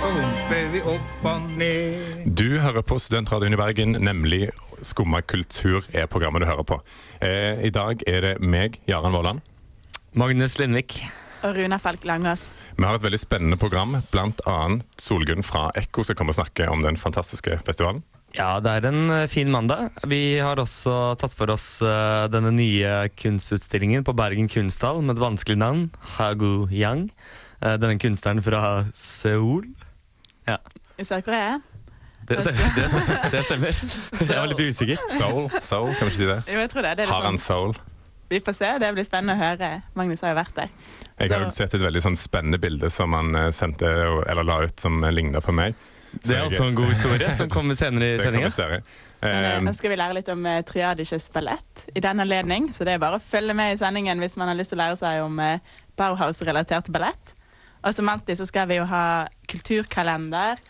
så humper vi opp og ned. Du hører på Studentradioen i Bergen, nemlig Skumma kultur er programmet du hører på. Eh, I dag er det meg, Jaran Våland. Magnus Lindvik. og Runa Falk Langås. Vi har et veldig spennende program, bl.a. Solgunn fra Ekko skal komme og snakke om den fantastiske festivalen. Ja, det er en eh, fin mandag. Vi har også tatt for oss eh, denne nye kunstutstillingen på Bergen kunsthall med et vanskelig navn, Hagu Yang. Eh, denne kunstneren fra Seoul. Ja, I Sør-Korea? det, det, det stemmer. Jeg var litt usikker. Soul, soul, kan vi ikke si det? Jo, jeg tror det. det er Har han soul? sånn, vi får se. Det blir spennende å høre. Magnus har jo vært der. Jeg har jo sett et veldig sånn spennende bilde som han eh, sendte, eller la ut, som ligner på meg. Så Det er også en god historie som kommer senere i sendinga. Men, eh, Eh, nå skal vi lære litt om uh, Triadisches ballett i den anledning, så det er bare å følge med i sendingen hvis man har lyst til å lære seg om eh, Bauhaus-relatert ballett. Og som alltid så skal vi jo ha kulturkalender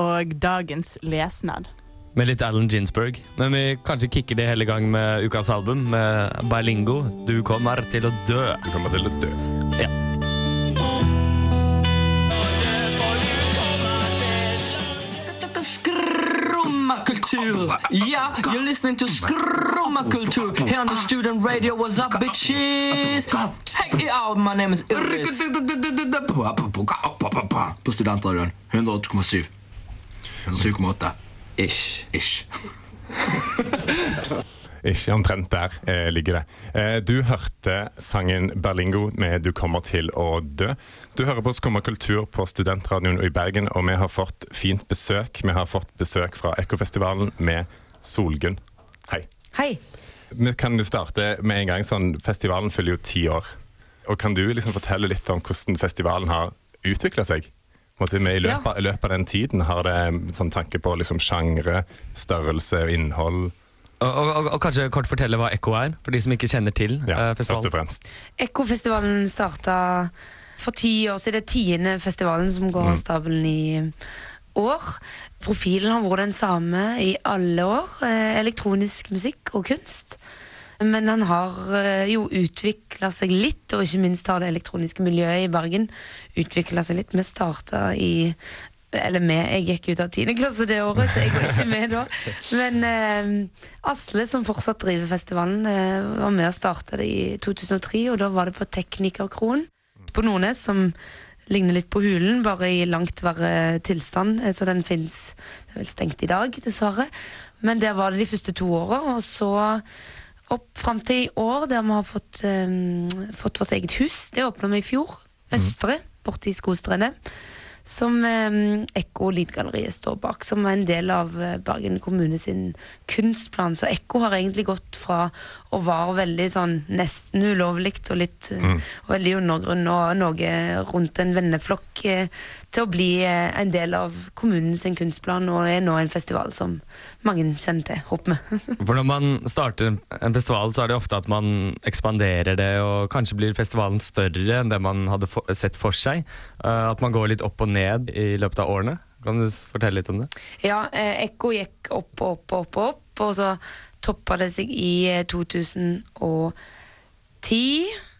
og dagens lesnad. Med litt Alan Ginsberg. Men vi kanskje kicker det hele gang med ukas album, med Bailingo. Du kommer til å dø. du kommer til å dø. Ja. Yeah, you're listening to Skrumma kultur here on the student radio. What's up, bitches? Check it out. My name is Iris. På Studentradioen. 108,7. 107,8. Ish. Ish. Ikke omtrent der eh, ligger det. Eh, du hørte sangen 'Berlingo' med 'Du kommer til å dø'. Du hører på Skumma kultur på Studentradioen i Bergen, og vi har fått fint besøk. Vi har fått besøk fra Ekkofestivalen med Solgunn. Hei. Hei. Vi kan jo starte med en gang. sånn, Festivalen fyller jo ti år. Og Kan du liksom fortelle litt om hvordan festivalen har utvikla seg? Måte, med I løpet, Ja. løpet av den tiden har det sånn tanke på liksom sjangre, størrelse og innhold. Og, og, og kanskje kort fortelle hva Ekko er, for de som ikke kjenner til Ja, eh, først og festivalen. fremst. Ekkofestivalen starta for ti år siden. Det er tiende festivalen som går av stabelen i år. Profilen har vært den samme i alle år. Eh, elektronisk musikk og kunst. Men han har eh, jo utvikla seg litt, og ikke minst har det elektroniske miljøet i Bergen utvikla seg litt. Vi starta i eller med, jeg gikk ut av 10. klasse det året, så jeg var ikke med da. Men eh, Asle, som fortsatt driver festivalen, eh, var med og starta det i 2003, og da var det på Teknikerkroen på Nordnes, som ligner litt på Hulen, bare i langt verre tilstand. eh, Så den fins Det er vel stengt i dag, dessverre. Men der var det de første to åra, og så opp fram til i år, der vi har fått, eh, fått vårt eget hus. Det åpna vi i fjor. Østre, borte i Skostredet. Som eh, Ekko Lydgalleriet står bak, som er en del av eh, Bergen kommune sin kunstplan. Så Ekko har egentlig gått fra å være veldig sånn nesten ulovlig og litt mm. og veldig undergrunn og noe rundt en venneflokk, eh, til å bli eh, en del av kommunens kunstplan og er nå en festival som mange kjenner til, håper vi. For når man starter en- festival, så er det ofte at man ekspanderer det, og kanskje blir festivalen større enn det man hadde sett for seg. Eh, at man går litt opp og ned i løpet av årene. Kan du fortelle litt om det? Ja, eh, Ekko gikk opp og opp og opp, og opp, og så toppa det seg i eh, 2010.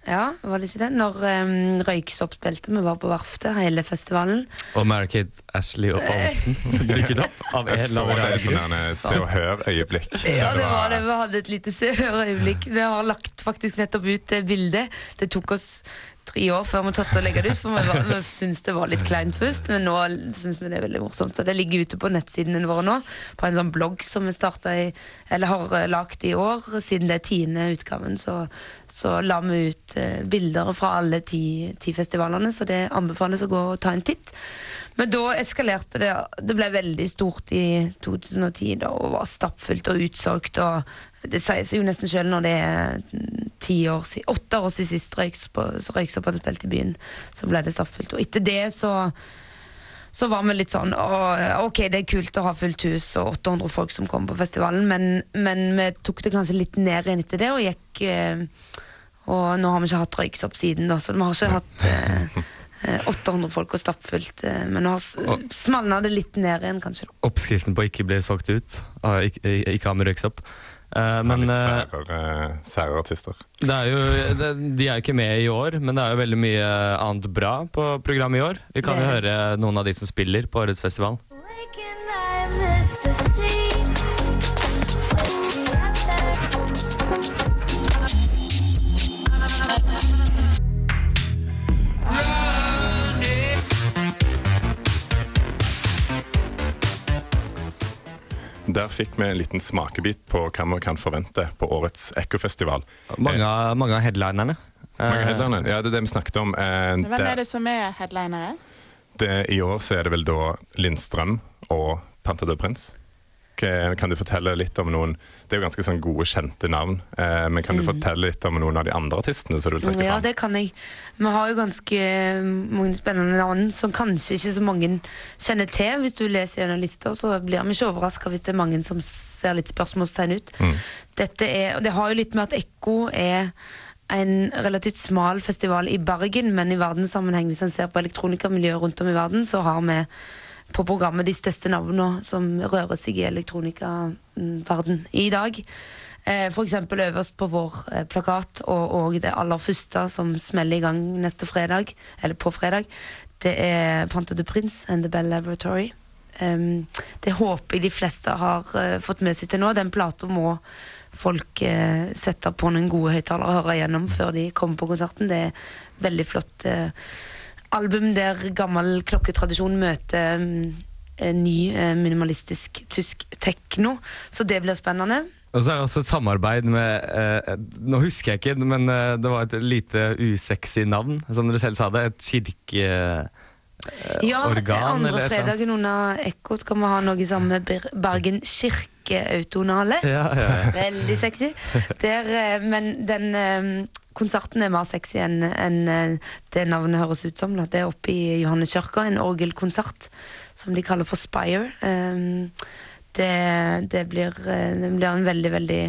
Ja, var det ikke det? Når um, Røyksopp spilte, vi var på Verftet, hele festivalen. Og Mary-Kate Ashley og Olsen dukket opp av Jeg så det sånn Se og Hør-øyeblikk. Ja, det var det. Vi hadde et lite Se og Hør-øyeblikk. Vi har lagt faktisk nettopp ut det bildet. Det tok oss tre år før vi turte å legge det ut, for vi, var, vi syntes det var litt kleint først. Men nå syns vi det er veldig morsomt. Så det ligger ute på nettsidene våre nå, på en sånn blogg som vi startet i, eller har lagd lagt i år. Siden det er tiende utgaven, så, så la vi ut eh, bilder fra alle ti, ti festivalene, så det anbefales å gå og ta en titt. Men da eskalerte det. Det ble veldig stort i 2010 da, og var stappfullt og utsolgt. Og Det sier seg jo nesten sjøl når det er ti år siden, åtte år siden sist Røyksopp hadde spilt i byen. Så ble det stappfullt. Og etter det så så var vi litt sånn å, Ok, det er kult å ha fullt hus og 800 folk som kommer på festivalen, men, men vi tok det kanskje litt ned igjen etter det og gikk eh, Og nå har vi ikke hatt røyksopp siden, da, så vi har ikke hatt eh, eh, 800 folk og stappfullt. Eh, men nå har smalna det litt ned igjen, kanskje. Oppskriften på ikke bli solgt ut, ikke, ikke ha med røyksopp. Eh, Men, litt eh, sære, eh, sære artister. det er jo, det, de er jo ikke med i år, men det er jo veldig mye annet bra på programmet i år. Vi kan jo høre noen av de som spiller på årets festival. Der fikk vi en liten smakebit på hva vi kan forvente på årets Ekkofestival. Mange, eh, mange av headlinerne. Mange headlinerne. headlinere. Ja, det er det vi snakket om. Eh, Hvem er det som er headlinere? Det, I år så er det vel da Lindstrøm og Panther Prins. K- Kan du fortelle litt om noen Det er jo ganske sånn gode, kjente navn. Eh, men kan du fortelle litt om noen av de andre artistene som du vil trekke fram? Ja, det kan jeg. Vi har jo ganske mange spennende navn som kanskje ikke så mange kjenner til. Hvis du leser gjennom lista, så blir vi ikke overraska hvis det er mange som ser litt spørsmålstegn ut. Dette er, og det har jo litt med at Ekko er en relativt smal festival i Bergen, men i verdenssammenheng, hvis en ser på elektronikamiljøet rundt om i verden, så har vi på programmet de største navnene som rører seg i elektronikaverden i dag. Eh, eksempel øverst på vår eh, plakat, og, og det aller første som smeller i gang neste fredag, eller på fredag, det er Panta du Prince and The Bell Laboratory. Um, det håper jeg de fleste har uh, fått med seg til nå. Den plata må folk uh, sette på noen gode høyttalere og høre gjennom før de kommer på konserten. Det er veldig flott eh, album der gammel klokketradisjon møter mm, ny eh, minimalistisk tysk tekno. Så det blir spennende. Og så er det også et samarbeid med eh, Nå husker jeg ikke, men eh, det var et lite usexy navn, som dere selv sa det. Et kirke... Ja, organ, andre fredagen under Ekko skal vi ha noe sammen med Bergen kirkeautonale. Ja, ja, ja. Veldig sexy. Der, eh, men den eh, konserten er mer sexy enn enn, eh, det navnet høres ut som. Det er oppe i Johanne kirka, en orgelkonsert som de kaller for Spire. Um, det, det, blir, eh, det blir en veldig, veldig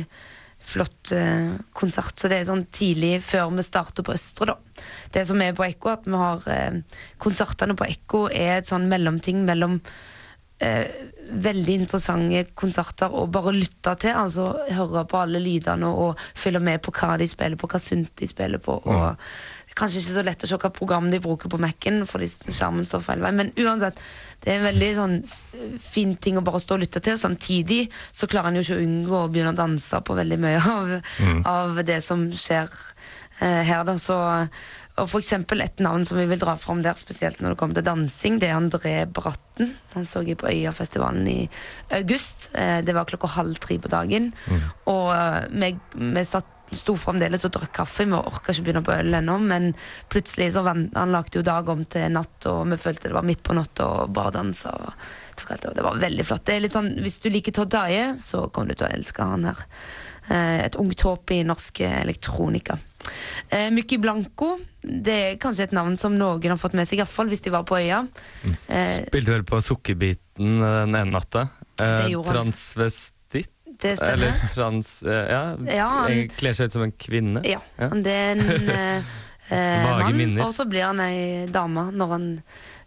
flott uh, konsert. Så det er sånn tidlig før vi starter på Østre, da. Det som er på Ekko, at vi har uh, Konsertene på Ekko er et sånn mellomting mellom eh, veldig interessante konserter å bare lytte til. Altså høre på alle lydene og følge med på hva de spiller på, hva sunt de spiller på. Og det er kanskje ikke så lett å se hva program de bruker på Mac-en, fordi skjermen står feil vei. Men uansett, det er en veldig sånn fin ting å bare stå og lytte til. Og Samtidig så klarer en jo ikke å unngå å begynne å danse på veldig mye av, av det som skjer eh, her, da. Så og for eksempel et navn som vi vil dra fram der, spesielt når det kommer til dansing, det er André Bratten. Han så jeg på Øyafestivalen i august. Eh, Det var klokka halv tre på dagen. Og eh, vi, vi satt, sto fremdeles og drakk kaffe. Vi orka ikke begynne på øl ennå, men plutselig så vant, han lagde jo dag om til natt, og vi følte det var midt på natta og bare dansa. Og alt det. det var veldig flott. Det er litt sånn, Hvis du liker Todd Daye, så kommer du til å elske han her. Eh, Et ungt håp i norsk elektronika. Eh, Mykki Blanco det er kanskje et navn som noen har fått med seg, iallfall hvis de var på øya. Eh, Spilte vel på Sukkerbiten eh, den ene natta. Eh. Transvestitt? det stemmer. Eller trans... eh, ja, Ja, han- Kler seg ut som en kvinne. Ja, Ja. han- er en eh, eh, mann, minner. og så blir han ei dame når han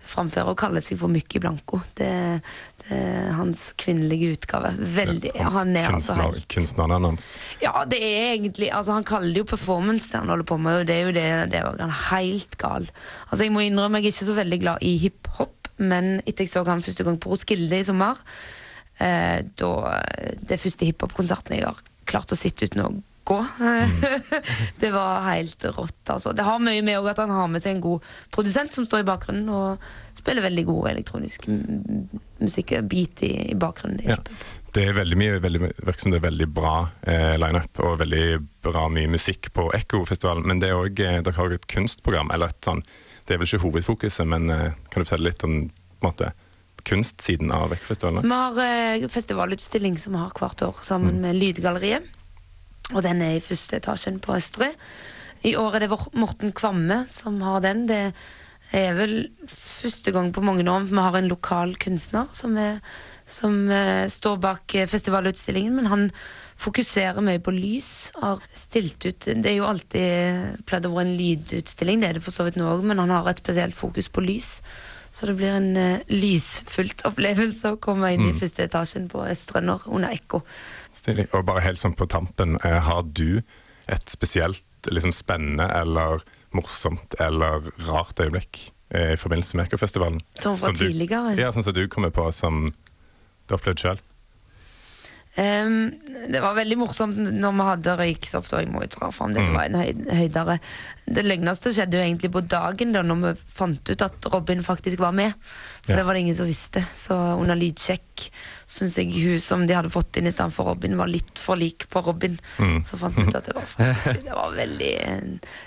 framfører og kaller seg for Mykki Blanco. Det, hans kvinnelige utgave. Veldig, Hans han er altså kunstner, helt Kunstneren hans. Ja, det er egentlig altså Han kaller det jo performance, det han holder på med. Og det er jo det, det han er helt gal. Altså Jeg må innrømme jeg er ikke så veldig glad i hiphop, men etter jeg så han første gang på Roskilde i sommer, eh, da Det første hiphop-konserten jeg har klart å sitte uten å gå. det var helt rått, altså. Det har mye med at han har med seg en god produsent som står i bakgrunnen og spiller veldig god elektronisk musikk, beat i, i bakgrunnen. Ja. Det er veldig mye, veldig, virker som det er veldig bra eh, lineup og veldig bra mye musikk på Ekkofestivalen. Men det er også, eh, dere har et kunstprogram, eller et sånn Det er vel ikke hovedfokuset, men eh, kan du fortelle litt om på en måte, kunstsiden av Ekkofestivalen? Vi har eh, festivalutstilling som vi har hvert år sammen med Lydgalleriet. Og den er i første etasjen på Østre. I år er det Morten Kvamme som har den. Det er vel første gang på mange år vi har en lokal kunstner som, er, som eh, står bak eh, festivalutstillingen, men han fokuserer mye på lys. Har stilt ut Det er jo alltid pleid å være en lydutstilling, det er det for så vidt nå òg, men han har et spesielt fokus på lys. Så det blir en uh, lysfullt opplevelse å komme inn i første etasjen på Østrønder under Ekko. Stilig. Og bare helt sånn på tampen, eh, har du et spesielt liksom spennende eller morsomt eller rart øyeblikk eh, i forbindelse med Ekofestivalen? Som fra Som du- tidligere. Ja, sånn som du kommer på som du opplevde sjøl. Ehm, det var veldig morsomt når vi hadde røyksopp. da, Jeg må jo dra fram det, det var en høy, høydere. Det løgneste skjedde jo egentlig på dagen, da når vi fant ut at Robin faktisk var med. For Ja. det var det ingen som visste. Så under lydsjekk syns jeg hun som de hadde fått inn i stedet for Robin, var litt for lik på Robin. Så fant vi ut at det var faktisk Det var veldig,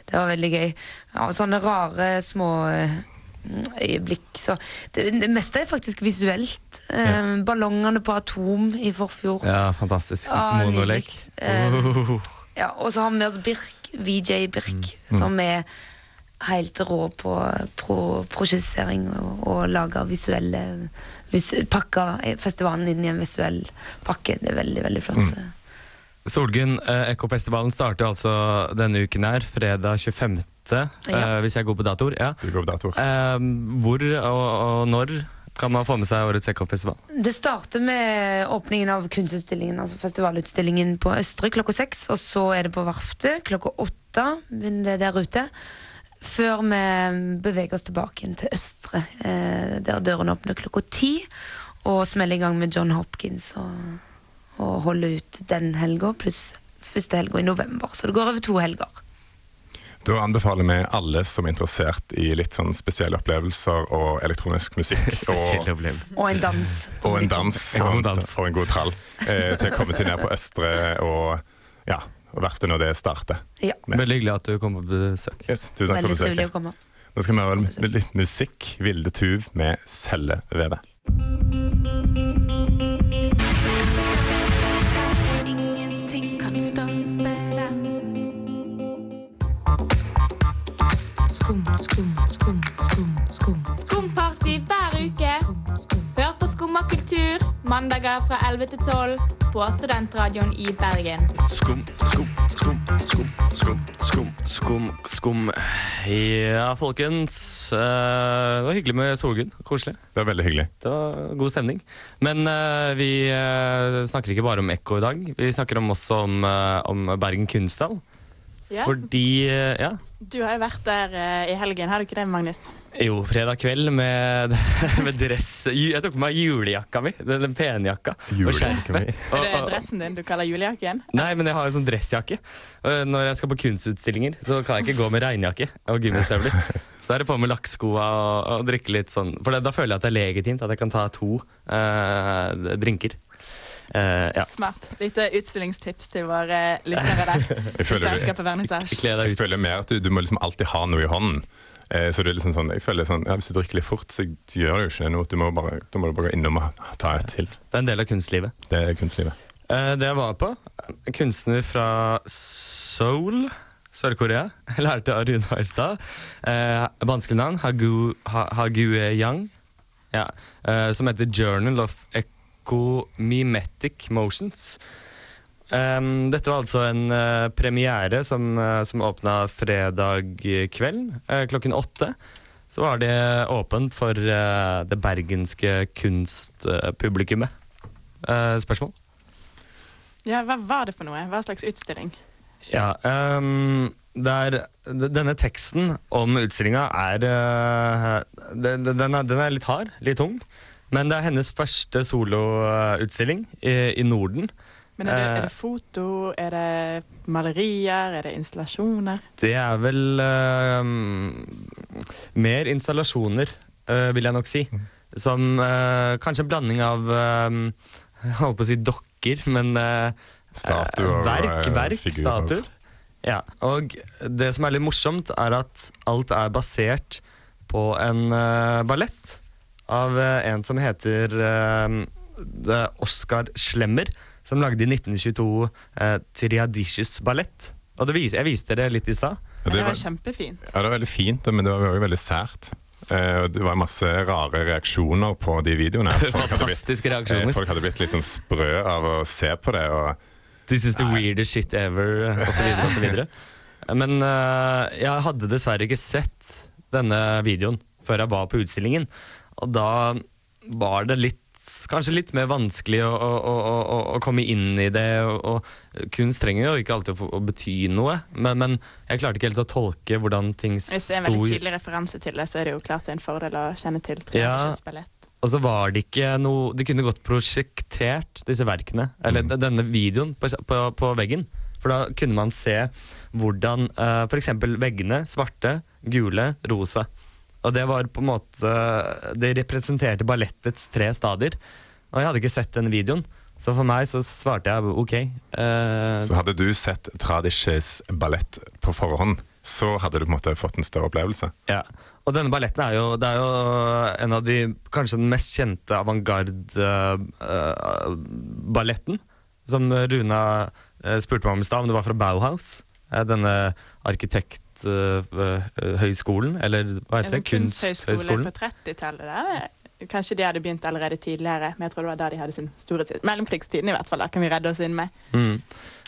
det var veldig gøy. Ja, sånne rare små eh, øyeblikk. Så det, det meste er faktisk visuelt. Eh, Ballongene på Atom i forfjor. Ja, fantastisk. Ja, Monolek. Eh. Ja, og så har vi med oss Birk, VJ Birk, som er helt rå på pro prosjessering og, og lager visuelle vis, Pakker festivalen inn i en visuell pakke. Det er veldig, veldig flott. Solgunn, eh, Ekkofestivalen starter altså denne uken her, fredag 25., Ja. eh, hvis jeg går på datoer. Ja. På datoer. Eh, hvor og, og når kan man få med seg årets Ekkofestival? Det starter med åpningen av kunstutstillingen, altså festivalutstillingen på Østre klokka seks. Og så er det på Varftet klokka åtte, men det er der ute. Før vi beveger oss tilbake til Østre, eh, der dørene åpner klokka ti. Og smeller i gang med John Hopkins og, og holder ut den helga, pluss første helga i november. Så det går over to helger. Da anbefaler vi alle som er interessert i litt sånn spesielle opplevelser og elektronisk musikk og. Og en dans. og en dans Og en dans. og en god trall eh, til å komme seg ned på Østre og ja, og verftet når det starter. Ja, Veldig hyggelig at du kom på besøk. Yes, tusen takk for besøket. Nå skal vi høre litt musikk. Vilde Tuv med cellevevet. Ingenting kan stoppe Skum, skum, skum, skum, skum. Skumparty hver uke. Hør på Skumma kultur mandager fra 11 til 12 på Studentradioen i Bergen. Skum, skum, skum, skum, skum, skum, skum, skum. Ja, folkens. eh, det var hyggelig med Solgunn. Koselig. Det var veldig hyggelig. Det var god stemning. Men eh, vi eh, snakker ikke bare om Ekko i dag. Vi snakker om også om, om Bergen kunsthall. Ja. Fordi Ja. Du har jo vært der eh, i helgen, har du ikke det, Magnus? Jo, fredag kveld med, med dress Jeg tok på meg julejakka mi. Den, den jakka. Og skjerfet. Er det dressen din du kaller julejakken? Nei, men jeg har en sånn dressjakke. Og Når jeg skal på kunstutstillinger, så kan jeg ikke gå med regnjakke og gummistøvler. Så er det på med lakkskoa og, og drikke litt sånn. For det, da føler jeg at det er legitimt at jeg kan ta to eh, drinker. Eh, ja. Smart. Lite utstillingstips til våre lyttere der. Jeg Hvis føler, skal på vernissasje. Jeg føler mer at du, du må liksom alltid ha noe i hånden. Eh, så det er liksom sånn, jeg føler sånn, ja, Hvis du drikker litt fort, så gjør det jo ikke noe. Du må bare, da må du bare gå innom og ta et til. Det er en del av kunstlivet. Det er kunstlivet. Eh, det jeg var på, kunstner fra Seoul, Sør-Korea. Jeg lærte av Rune i stad. Eh, vanskelig navn. Hagu, ha, Hague Yang. Ja. Eh, som heter Journal of Ecomimetic Motions. Um, dette var altså en uh, premiere som, uh, som åpna fredag kveld uh, klokken åtte. Så var det åpent for det bergenske kunstpublikummet. Spørsmål? Ja, hva var det for noe? Hva slags utstilling? Ja, um, det er, denne teksten om utstillinga er, den, den er Den er litt hard, litt tung. Men det er hennes første soloutstilling i, i Norden. Men er det, Eh. er det foto, er det malerier, er det installasjoner? Det er vel uh, mer installasjoner, uh, vil jeg nok si. Som uh, kanskje en blanding av Jeg holdt på å si dokker, men eh, Statuer Verk, eh, verk statuer. Ja, og det som er litt morsomt, er at alt er basert på en uh, ballett av eh, en som heter uh, Oskar Slemmer, som lagde i 1922 uh, Triadishes ballett. Og det vis, Jeg viste dere litt i stad. Ja, Det var kjempefint. Ja, det var veldig fint, men det var jo veldig sært. Eh, det var masse rare reaksjoner på de videoene. Folk hadde blitt, Fantastiske eh, reaksjoner. folk hadde blitt liksom sprø av å se på det. Og, This is the weirdest shit ever, osv. osv. Men uh, jeg hadde dessverre ikke sett denne videoen før jeg var på utstillingen. Og da var det litt Kanskje litt mer vanskelig å, å, å, å, å komme inn i det. Og, og kunst trenger jo ikke alltid å, å bety noe, men, men jeg klarte ikke helt å tolke hvordan ting Hvis det er en veldig tydelig referanse til det, så er det jo klart det er en fordel å kjenne til Ja. Og så var det ikke noe De kunne godt prosjektert disse verkene, eller Mm. denne videoen, på, på, på veggen. For da kunne man se hvordan uh, f.eks. veggene svarte, gule, rosa. Og det var på en måte Det representerte ballettets tre stadier. Og jeg hadde ikke sett den videoen, så for meg så svarte jeg OK. Uh, så hadde du sett Tradisjes ballett på forhånd, så hadde du på en måte fått en større opplevelse. Ja, og denne balletten er jo, det er jo en av de kanskje den mest kjente avantgarde-balletten. som Runa eh, spurte meg om i stad, om det var fra Bauhaus. denne denne arkitekthøyskolen, eller hva heter det? Kunsthøgskolen på 30-tallet. der. Kanskje de hadde begynt allerede tidligere, men jeg tror det var da de hadde sin store tid. Mellomkrigstiden i hvert fall, da kan vi redde oss inn med. Mm.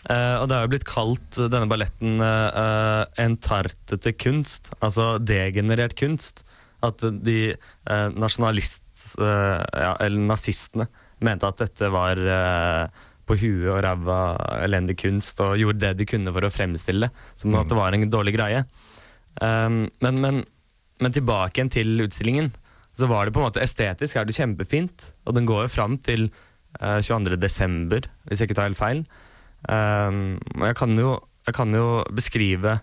Eh, og det har jo blitt kalt eh, denne balletten uh, entartete kunst, altså degenerert kunst. At de uh, nasjonalist... eh, ja, eller nazistene mente at dette var eh, på huet og ræva elendig kunst, og gjorde det de kunne for å fremstille det som at det var en dårlig greie. Um, men, men, men tilbake igjen til utstillingen, så var det på en måte estetisk er det kjempefint, og den går jo fram til uh, 22. desember, hvis jeg ikke tar helt feil. Um, og jeg kan, jo, jeg kan jo beskrive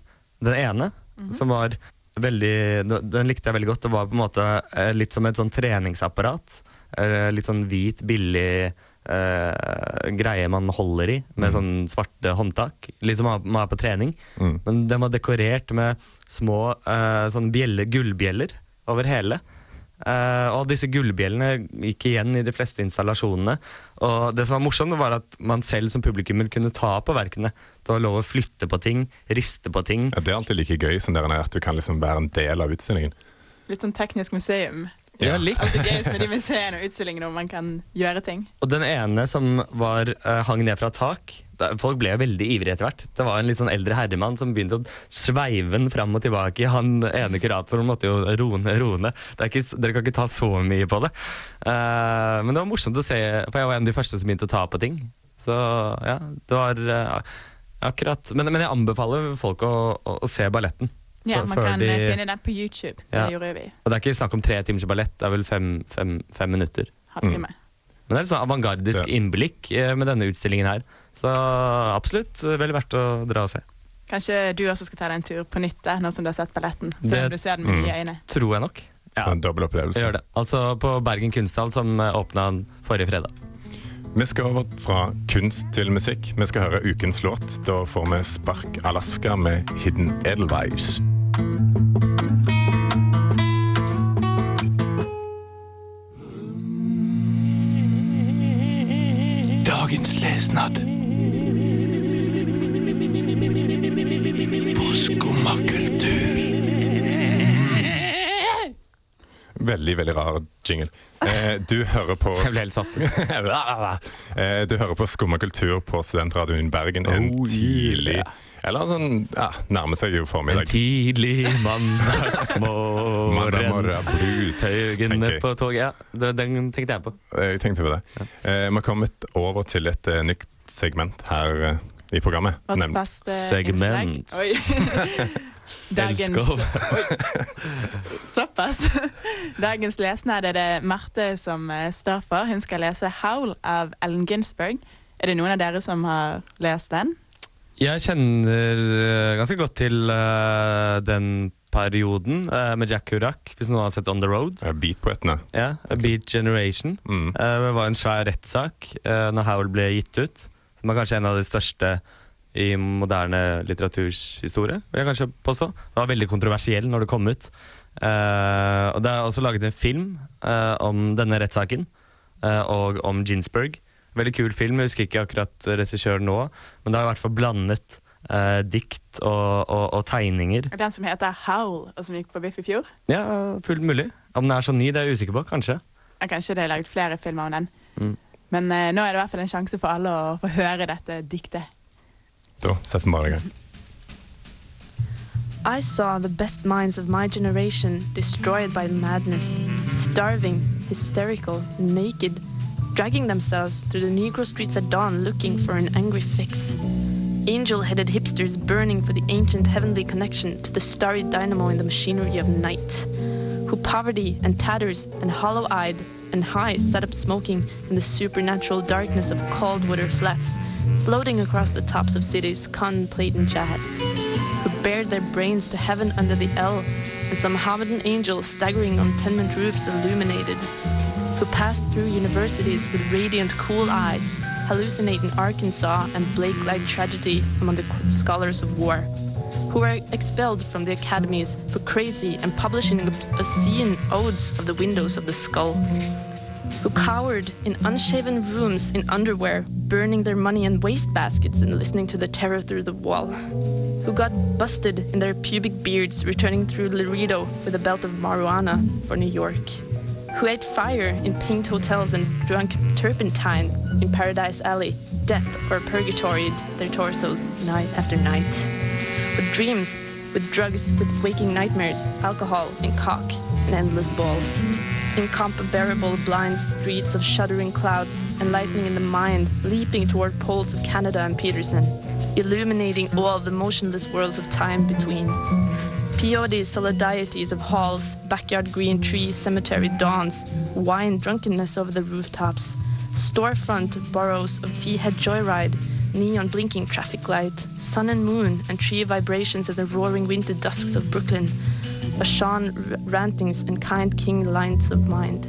den ene, som var veldig Den likte jeg veldig godt. Det var på en måte eh, litt som et sånn treningsapparat. Eh, litt sånn hvit, billig eh, greie man holder i, med sånn svarte håndtak. Litt som man man er på trening. Mm. Men den var dekorert med små uh, sånn bjelle, gullbjeller over hele. Uh, og disse gullbjellene gikk igjen i de fleste installasjonene. Og det som var morsomt, var at man selv som publikum kunne ta på verkene. Det var lov å flytte på ting, riste på ting. Ja, det er alltid like gøy som det er at du kan liksom være en del av utstillingen. Litt sånn teknisk museum. Ja, litt. Det er med de museene og utstillingene hvor man kan gjøre ting. Og den ene som var, uh, hang ned fra tak da, Folk ble veldig ivrige etter hvert. Det var en litt sånn eldre herremann som begynte å sveive den fram og tilbake. Han ene kuratoren måtte jo roe ned. er dere kan ikke ta så mye på det. Uh, men det var morsomt å se, for jeg var en av de første som begynte å ta på ting. Så ja, det var uh, akkurat Men, men jeg anbefaler folk å, å, å se balletten. Ja, Man kan de- eh, finne den på YouTube. Det gjorde vi. Og det er ikke snakk om tre timers ballett, det er vel fem, fem, fem minutter. Halvtime. Men det er et sånn avantgardisk Ja. innblikk eh, med denne utstillingen her. Så absolutt vel veldig verdt å dra og se. Kanskje du også skal ta deg en tur på nytt der, nå som du har sett balletten. Det- du ser den med Mm. nye øyne. Tror jeg nok. For en dobbel opplevelse. Gjør det. Altså på Bergen kunsthall, som eh, åpna forrige fredag. Vi skal over fra kunst til musikk. Vi skal høre ukens låt. Da får vi Spark Alaska med Hidden Edelweiss. Dagens lesnad. På Skumma Veldig, veldig rar jingle. Eh, du hører på Jeg ble helt satt. Eh, Du hører på Skumma kultur på Studentradioen Bergen en Oh, tidlig. Eller sånn ja, nærmer seg jo formiddag. En tidlig Mandag mandagsmorgen. jeg. på toget. Ja, den tenkte jeg på. Jeg tenkte på det. Eh, Vi har kommet over til et eh, nytt segment her eh, i programmet. Vårt faste Segment. Dagens Såpass. Dagens lesnad er det Marte som eh, står for. Hun skal lese 'Howl' av Ellen Ginsberg. Er det noen av dere som har lest den? Jeg kjenner eh, ganske godt til uh, den perioden uh, med Jack Kerouac, hvis noen har sett On The Road. Beat poetene. Ja, okay. Beat Generation. Mm. Uh, Det var en svær rettssak uh, når Howl ble gitt ut. Som er kanskje en av de største i moderne litteraturs historie, vil jeg kanskje påstå. Det var veldig kontroversiell når det kom ut. Uh, og Det er også laget en film uh, om denne rettssaken, uh, og om Ginsberg. Veldig kul film. Jeg husker ikke akkurat regissøren nå, men det har i hvert fall blandet dikt og, og, og tegninger. Den som heter Howl, og som gikk på Biff i fjor. Ja, fullt mulig. Om den er så ny, det er jeg usikker på. Kanskje. Ja, Kanskje det er laget flere filmer om den. Mm. Men nå er det i hvert fall en sjanse for alle å få høre dette diktet. Da setter vi bare i. I saw the best minds of my generation destroyed by madness, starving, hysterical, naked, dragging themselves through the Negro streets at dawn looking for an angry fix. Angel headed hipsters burning for the ancient heavenly connection to the starry dynamo in the machinery of night. Who poverty and tatters and hollow eyed and high sat up smoking in the supernatural darkness of cold water flats, floating across the tops of cities contemplating jazz who bared their brains to heaven under the L, and some Mohammedan angel staggering on tenement roofs illuminated, who passed through universities with radiant, cool eyes, hallucinating Arkansas and Blake-like tragedy among the scholars of war, who were expelled from the academies for crazy and publishing obscene odes of the windows of the skull, who cowered in unshaven rooms in underwear, burning their money in wastebaskets and listening to the terror through the wall, who got busted in their pubic beards returning through Laredo with a belt of marijuana for New York, who ate fire in paint hotels and drank turpentine in Paradise Alley, death or purgatory their torsos night after night, with dreams, with drugs, with waking nightmares, alcohol and cock and endless balls incomparable blind streets of shuddering clouds and lightning in the mind leaping toward poles of Canada and Peterson, illuminating all the motionless worlds of time between. Peyote solidarities of halls, backyard green trees, cemetery dawns, wine drunkenness over the rooftops, storefront boroughs of tea-head joyride, neon blinking traffic light, sun and moon and tree vibrations of the roaring winter dusks of Brooklyn, Bashan rantings and kind king lines of mind,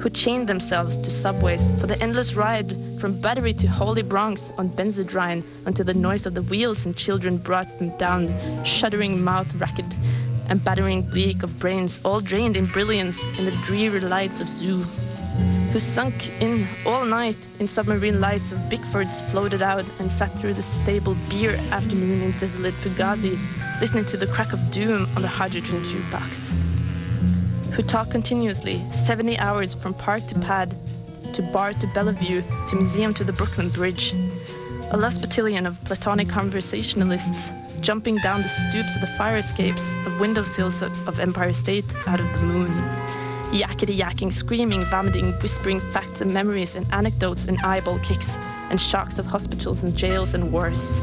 who chained themselves to subways for the endless ride from Battery to Holy Bronx on Benzodrine until the noise of the wheels and children brought them down, shuddering mouth racket and battering bleak of brains, all drained in brilliance in the dreary lights of zoo who sunk in all night in submarine lights of Bickfords floated out and sat through the stable beer afternoon in desolate Fugazi, listening to the crack of doom on the hydrogen jukebox. Who talked continuously, 70 hours from park to pad, to bar to Bellevue, to museum to the Brooklyn Bridge. A lost battalion of platonic conversationalists jumping down the stoops of the fire escapes of windowsills of Empire State out of the moon yakety yakking, screaming, vomiting, whispering facts and memories and anecdotes and eyeball kicks and shocks of hospitals and jails and wars.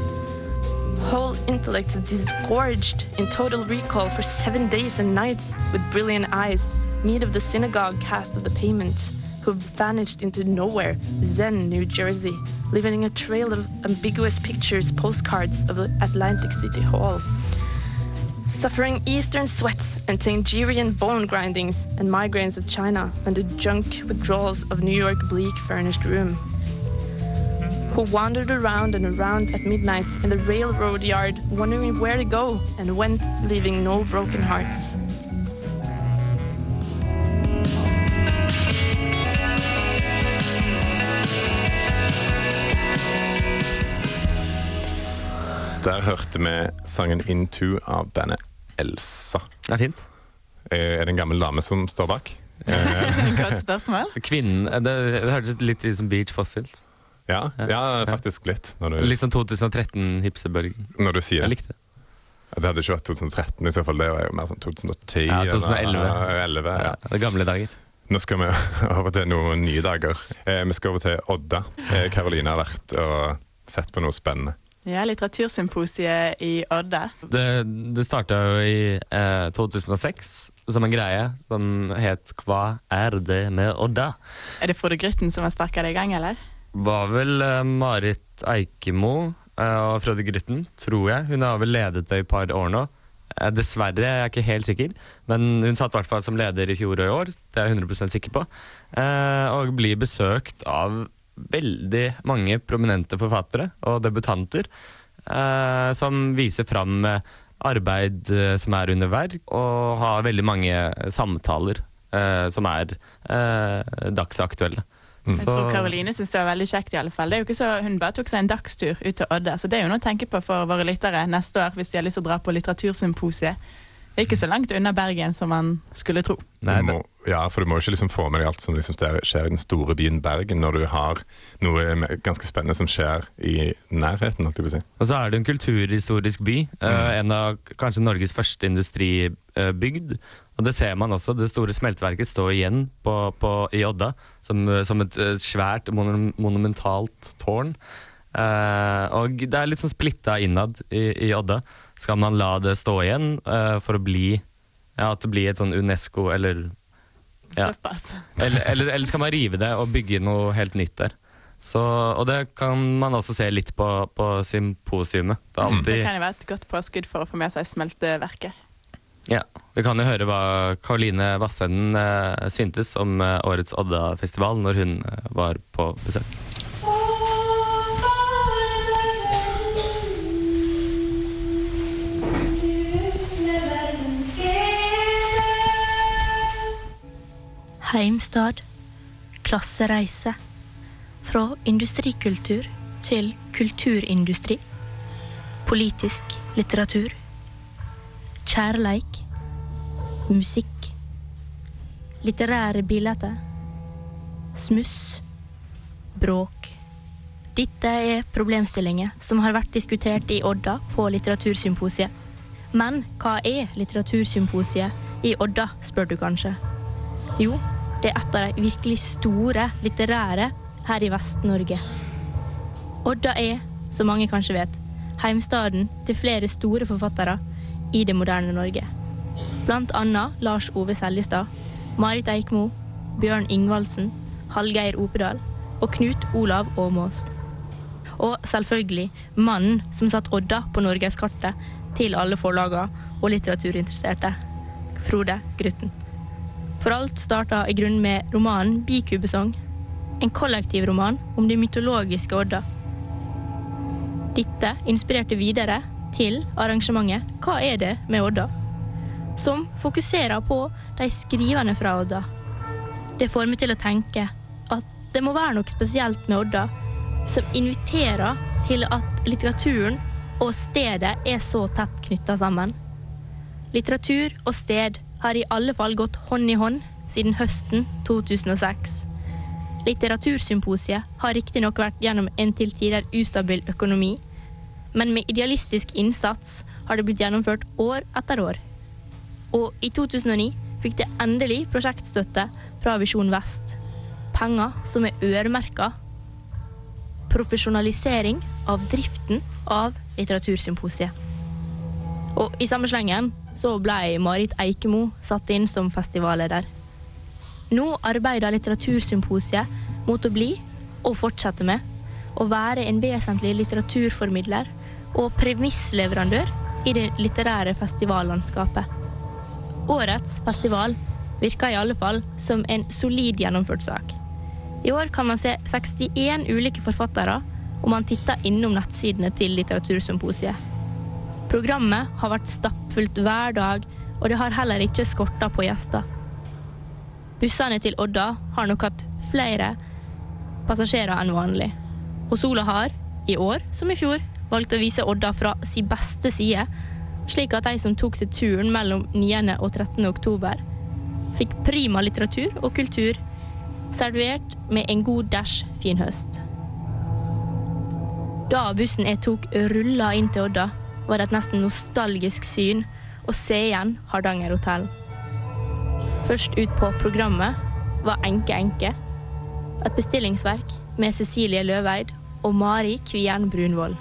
Whole intellects disgorged in total recall for seven days and nights with brilliant eyes, meat of the synagogue cast of the payment, who vanished into nowhere, Zen, New Jersey, leaving a trail of ambiguous pictures, postcards of the Atlantic City Hall suffering eastern sweats and Tangerian bone grindings and migraines of China and the junk withdrawals of New York bleak furnished room. Who wandered around and around at midnight in the railroad yard, wondering where to go, and went, leaving no broken hearts. Der hørte vi sangen 'Into' av bandet Elsa. Det er fint. Er det en gammel dame som står bak? Godt spørsmål. Kvinnen eh, Det, det hørtes litt ut som Beach Fossils. Ja, ja faktisk litt. Når du, Litt sånn 2013-hipsebølgen. når du sier det. Jeg likte det. Det hadde ikke vært 2013 i så fall. Det var jo mer sånn 2010. Ja, eller- 2011. Ja, 11, ja. Ja, det er gamle dager. Nå skal vi over til noen nye dager. Eh, vi skal over til Odda. Eh, Karoline har vært og sett på noe spennende. Ja, Litteratursymposiet i Odda. Det, det starta jo i eh, 2006 som en greie som het Hva er det med Odda? Er det Frode Grytten som har sparka det i gang, eller? Var vel eh, Marit Eikemo eh, og Frode Grytten, tror jeg. Hun har vel ledet det i et par år nå. Eh, dessverre, jeg er ikke helt sikker, men hun satt i hvert fall som leder i fjor og i år. Det er jeg 100% sikker på. Eh, og blir besøkt av veldig mange prominente forfattere og debutanter eh, som viser fram eh, arbeid eh, som er under verk, og har veldig mange samtaler eh, som er eh, dagsaktuelle. Jeg tror Karoline syns det var veldig kjekt. i alle fall. Det er jo ikke så, Hun bare tok seg en dagstur ut til Odda, så det er jo noe å tenke på for våre lyttere neste år hvis de har lyst til å dra på litteratursymposiet. Det er ikke så langt unna Bergen som man skulle tro. Nei, må, ja, for du må jo ikke liksom få med deg alt som liksom skjer i den store byen Bergen, når du har noe ganske spennende som skjer i nærheten. holdt jeg på å si. Og så er det en kulturhistorisk by. Mm. en av kanskje Norges første industribygd. Og det ser man også. Det store smelteverket står igjen på, på, i Odda som, som et eh, svært monum, monumentalt tårn. Uh, og det er litt sånn splitta innad i, i Odda. Skal man la det stå igjen uh, for å bli ja, At det blir et sånn Unesco eller ja. altså. Eller, eller, eller skal man rive det og bygge noe helt nytt der? Så, og det kan man også se litt på, på symposiumet. Det er Det kan jo være et godt påskudd for å få med seg smelteverket. ja, vi kan jo høre hva Karoline Vassenden eh, syntes om eh, årets Odda-festival når hun eh, var på besøk. Heimstad. Klassereise. Fra industrikultur til kulturindustri. Politisk litteratur. Kjærleik. Musikk. Litterære bilder. Smuss. Bråk. Dette er problemstillinger som har vært diskutert i Odda på Litteratursymposiet. Men hva er Litteratursymposiet i Odda, spør du kanskje? Jo, det er et av de virkelig store litterære her i Vest-Norge. Odda er, som mange kanskje vet, heimstaden til flere store forfattere i det moderne Norge. Blant annet Lars Ove Seljestad, Marit Eikmo, Bjørn Ingvaldsen, Hallgeir Opedal og Knut Olav Åmås. Og selvfølgelig mannen som satte Odda på norgeskartet til alle forlagene og litteraturinteresserte, Frode Grutten. For alt starta i grunnen med romanen Bikubesong, en kollektivroman om de mytologiske Odda. Dette inspirerte videre til arrangementet Hva er det med Odda? Som fokuserer på de skrivende fra Odda. Det får meg til å tenke at det må være noe spesielt med Odda som inviterer til at litteraturen og stedet er så tett knytta sammen. Litteratur og sted har i alle fall gått hånd i hånd siden høsten 2006. Litteratursymposiet har riktignok vært gjennom en til tider ustabil økonomi, men med idealistisk innsats har det blitt gjennomført år etter år. Og i 2009 fikk det endelig prosjektstøtte fra Visjon Vest. Penger som er øremerka profesjonalisering av driften av Litteratursymposiet. Og i samme slengen så ble Marit Eikemo satt inn som festivalleder. Nå arbeider Litteratursymposiet mot å bli, og fortsette med, å være en vesentlig litteraturformidler og premissleverandør i det litterære festivallandskapet. Årets festival virker i alle fall som en solid gjennomført sak. I år kan man se 61 ulike forfattere om man titter innom nettsidene til Litteratursymposiet. Programmet har vært stappfullt hver dag, og det har heller ikke skorta på gjester. Bussene til Odda har nok hatt flere passasjerer enn vanlig. Og Sola har, i år som i fjor, valgt å vise Odda fra sin beste side, slik at de som tok seg turen mellom 9. og 13. oktober, fikk prima litteratur og kultur servert med en god dæsj fin høst. Da bussen jeg tok rulla inn til Odda, var det et nesten nostalgisk syn å se igjen Hardanger hotell. Først ut på programmet var Enke Enke, et bestillingsverk med Cecilie Løveid og Mari Kvien Brunvoll.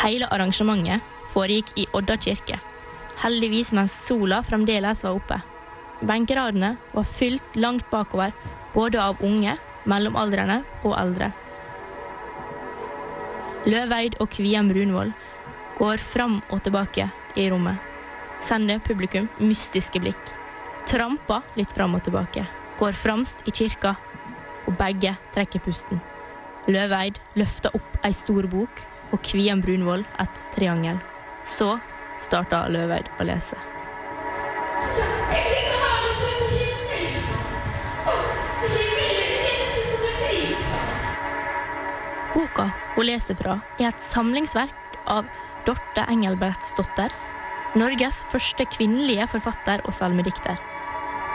Hele arrangementet foregikk i Odda kirke. Heldigvis mens sola fremdeles var oppe. Benkeradene var fylt langt bakover, både av unge, mellomaldrende og eldre. Løveid og Kviem Brunvoll går fram og tilbake i rommet. Sender publikum mystiske blikk. Tramper litt fram og tilbake. Går framst i kirka, og begge trekker pusten. Løveid løfter opp ei stor bok, og Kvien Brunvoll et triangel. Så starta Løveid å lese. Boka hun leser fra, er et samlingsverk av Dorte Engelbrektsdotter, Norges første kvinnelige forfatter og salmedikter.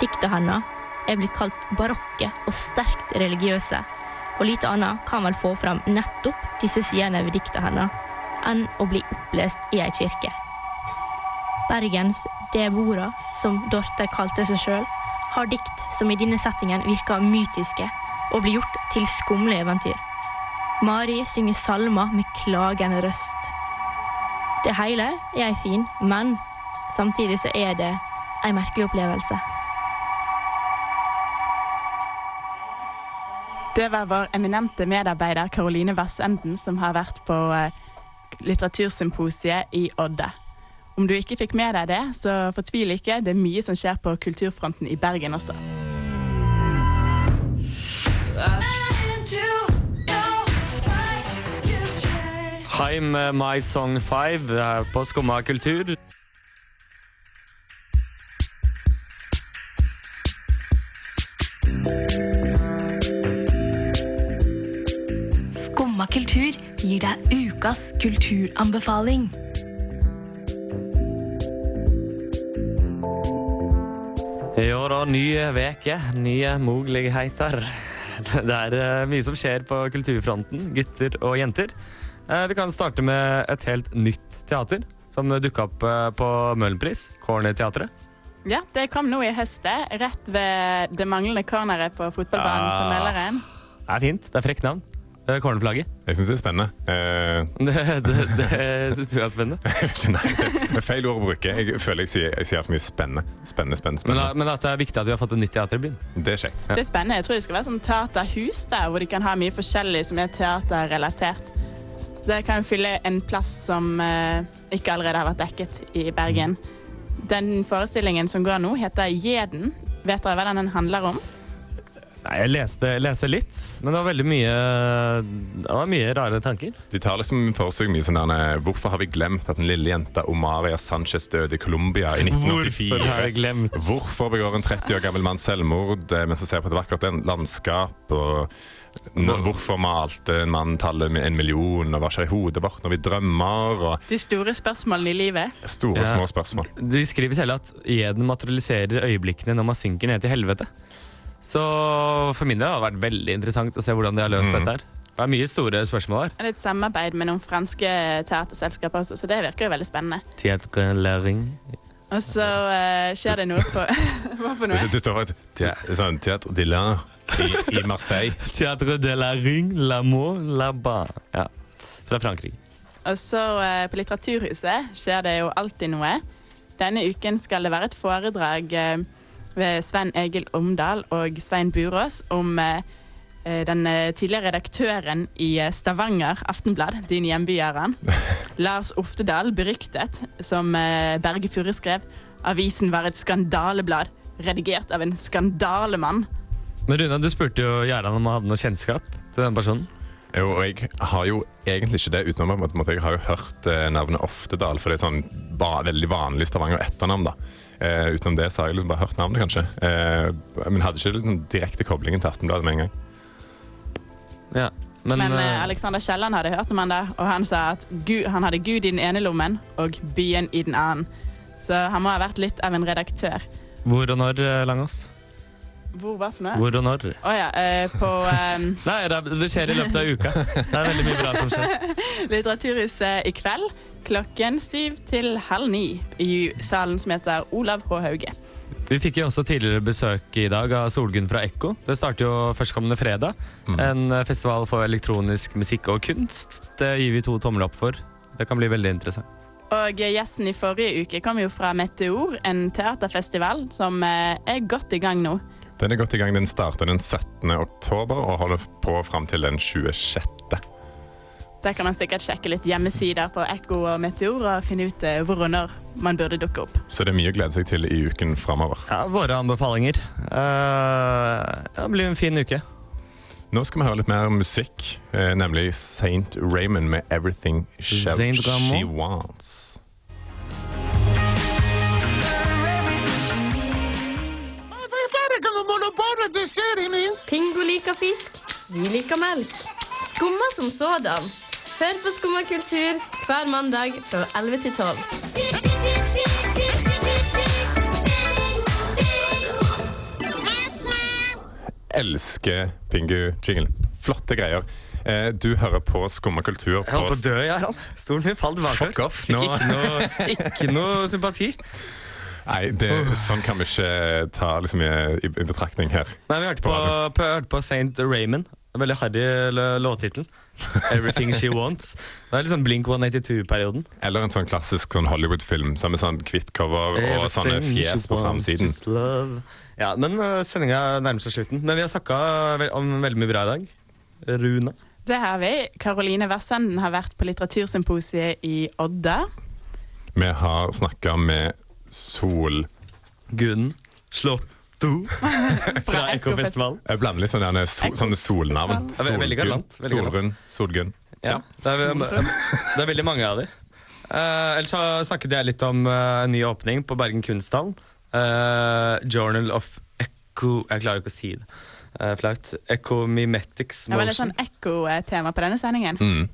Dikta hennes er blitt kalt barokke og sterkt religiøse, og lite annet kan vel få fram nettopp disse sidene ved dikta hennes enn å bli opplest i ei kirke. Bergens Debora, som Dorte kalte seg sjøl, har dikt som i denne settingen virker mytiske og blir gjort til skumle eventyr. Mari synger salmer med klagende røst. Det hele er ei fin, men samtidig så er det ei merkelig opplevelse. Det var vår eminente medarbeider Caroline Vassenden som har vært på eh, litteratursymposiet i Odda. Om du ikke fikk med deg det, så fortvil ikke. Det er mye som skjer på kulturfronten i Bergen også. Hei med My Song 5 her på Skumma kultur. Ukas kulturanbefaling. Ja da, ny veke, nye muligheter. Det er eh, mye som skjer på kulturfronten, gutter og jenter. Eh, Vi kan starte med et helt nytt teater som dukka opp eh, på Møhlenpris, Corner-teatret. Ja, det kom nå i høst, rett ved det manglende corneret på fotballbanen på Ah. Det er fint. Det er frekt navn. Eh, Cornerflagget. Jeg syns det er spennende. Uh... Det, det, det syns du er spennende? Nei, det er feil ord å bruke. Jeg føler jeg sier, jeg sier for mye spennende. Spennende, spennende, Men, spennende. men at det er viktig at vi har fått et nytt teater i byen. Det er kjekt. Det er spennende. Jeg tror det skal være sånn teaterhus der, hvor de kan ha mye forskjellig som er teaterrelatert. Så det kan fylle en plass som uh, ikke allerede har vært dekket i Bergen. Den forestillingen som går nå, heter Gjeden. Vet dere hva den handler om? Nei, Jeg leste, leste litt, men det var veldig mye Det var mye rare tanker. De tar liksom for seg mye sånn der Hvorfor har vi glemt at den lille jenta Omaria Sanchez døde i Colombia i 1984? Hvorfor har jeg glemt? Hvorfor begår en 30 år gammel mann selvmord eh, mens han ser på et vakkert landskap? Og hvorfor malte en mann tallet med en million, og hva skjer i hodet vårt når vi drømmer? Og De store spørsmålene i livet. store, Ja. små spørsmål. De skriver selv at eden materialiserer øyeblikkene når man synker ned til helvete. Så for min del har det vært veldig interessant å se hvordan de har løst mm. dette her. Det er mye store spørsmål her. Det er et samarbeid med noen franske teaterselskaper også, så det virker jo veldig spennende. Teaterlæring. Og så uh, skjer det noe på Hva for noe? det står et te- sånn Teatre de la i, i Marseille. Teatre de la ring, la mot, la ba. Ja. Fra Frankrike. Og så uh, på Litteraturhuset skjer det jo alltid noe. Denne uken skal det være et foredrag eh, ved Svein Egil Omdal og Svein Burås om eh, eh, den eh, tidligere redaktøren i eh, Stavanger Aftenblad, din hjemby, Aran. Lars Oftedal, beryktet, som eh, Berge Furre skrev. Avisen var et skandaleblad, redigert av en skandalemann. Men Runa, du spurte jo Gjerdan om han hadde noe kjennskap til den personen. Jo, og jeg har jo egentlig ikke det, utenom at jeg har jo hørt eh, navnet Oftedal, for det er sånn veldig vanlig Stavanger etternavn. da. Eh, utenom det så har jeg liksom bare hørt navnet, kanskje. Eh, men hadde ikke den direkte koblingen til Aftenbladet med en gang. Ja, men, Men, eh, eh, Alexander Kielland hadde hørt om han da, og han sa at Gud, han hadde Gud i den ene lommen og byen i den annen. Så han må ha vært litt av en redaktør. hvor og når, eh, Langås? Hvor hva for noe? Hvor og når? Å ja, eh, på eh, Nei, det, det skjer i løpet av uka. Det er veldig mye bra som skjer. Litteraturhuset i kveld klokken syv til halv ni i salen som heter Olav H. Hauge. Vi fikk jo også tidligere besøk i dag av Solgunn fra Ekko. Det starter jo førstkommende fredag. En eh, festival for elektronisk musikk og kunst. Det gir vi to tomler opp for. Det kan bli veldig interessant. Og gjesten i forrige uke kom jo fra Meteor, en teaterfestival som eh, er godt i gang nå. Den er godt i gang. Den starter den 17. oktober og holder på fram til den 26. Der kan man sikkert sjekke litt hjemmesider på Ekko og Meteor og finne ut eh, hvor og når man burde dukke opp. Så det er mye å glede seg til i uken framover. Ja, våre anbefalinger. Uh, det blir en fin uke. Nå skal vi høre litt mer musikk, eh, nemlig St. Raymond med 'Everything She, She Wants'. Pingo liker fisk, vi liker melk. Skumma som sådan. Hør på Skumma kultur hver mandag fra 11 til 12. Elsker Pingu-jingle. Flotte greier. Eh, du hører på Skumma kultur Jeg holdt på å dø, Jarand. Stolen min falt bakover. Fuck off. Nå. Ikke, noe, ikke noe sympati. Nei, det, sånn kan vi ikke ta liksom, i, i i betraktning her. Nei, vi hørte på, på, hørte på St. Raymond. En Veldig harry l- låttittel. 'Everything She Wants'. Det er litt sånn Blink 182-perioden. Eller en sånn klassisk sånn Hollywood-film som med sånn hvitt cover og sånne fjes på framsiden. Ja, men uh, sendinga nærmer seg slutten. Men vi har snakka ve om veldig mye bra i dag. Runa. Det har vi. Karoline Versenden har vært på litteratursymposiet i Odda. Vi har snakka med Sol... Gunn Slåtto fra Ekkofestivalen. Jeg blander litt sånne, sånne solnavn. Ja, galant. Solrun. Solgunn. Ja, det er, det er veldig mange av dem. Uh, ellers snakket jeg litt om uh, ny åpning på Bergen kunsthall. Uh, Journal of Echo Jeg klarer ikke å si det. Uh, flaut. Ecomimetics Det var litt sånn ekko-tema på denne sendingen. Mm.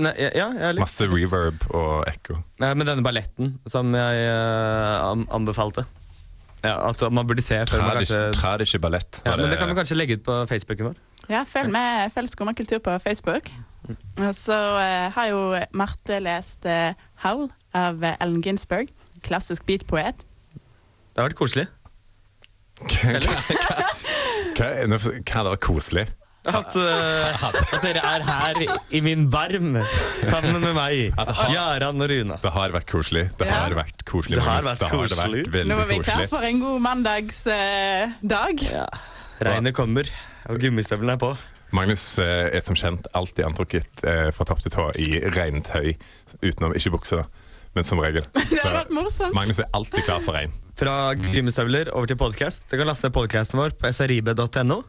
Ne, ja, ja, litt. Masse reverb og ekko. Nei, med denne balletten som jeg uh, anbefalte. Ja, At man burde se før man kanskje Trær ikke ballett. ja, Men det kan vi kanskje legge ut på Facebooken vår. Ja, følg med, følg Skummakultur på Facebook. Og så eh, har jo Marte lest eh, 'Howl' av eh, Ellen Ginsberg. Klassisk beatpoet. Det har vært koselig. Hva, er det koselig? At, uh, at dere er her i min barm sammen med meg, Jaran og Runa. Det har vært koselig. Det Ja. har vært koselig. Det har vært det har det vært veldig Nå var vi klar for en god mandagsdag. Regnet kommer, og gummistøvlene er på. Magnus uh, er som kjent alltid antrukket eh, fra topp til tå i regntøy, utenom ikke bukser, men som regel. Det vært morsomt. Magnus er alltid klar for regn. Fra gummistøvler over til podkast. Du kan laste ned podkasten vår på srib.no.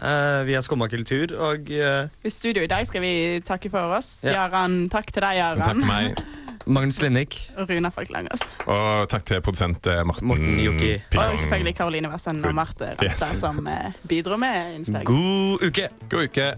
Uh, er Skumma kultur og eh, I studio i dag skal vi takke for oss. Ja. Jaran, takk til deg, Jaran. Takk til meg, Magnus Linnik. Og Runa Falklangers. og takk til produsent eh, Morten, Morten Joki. Og selvfølgelig Karoline Vassen og Marte Yes. Som eh, bidro med innslaget. God uke! God uke.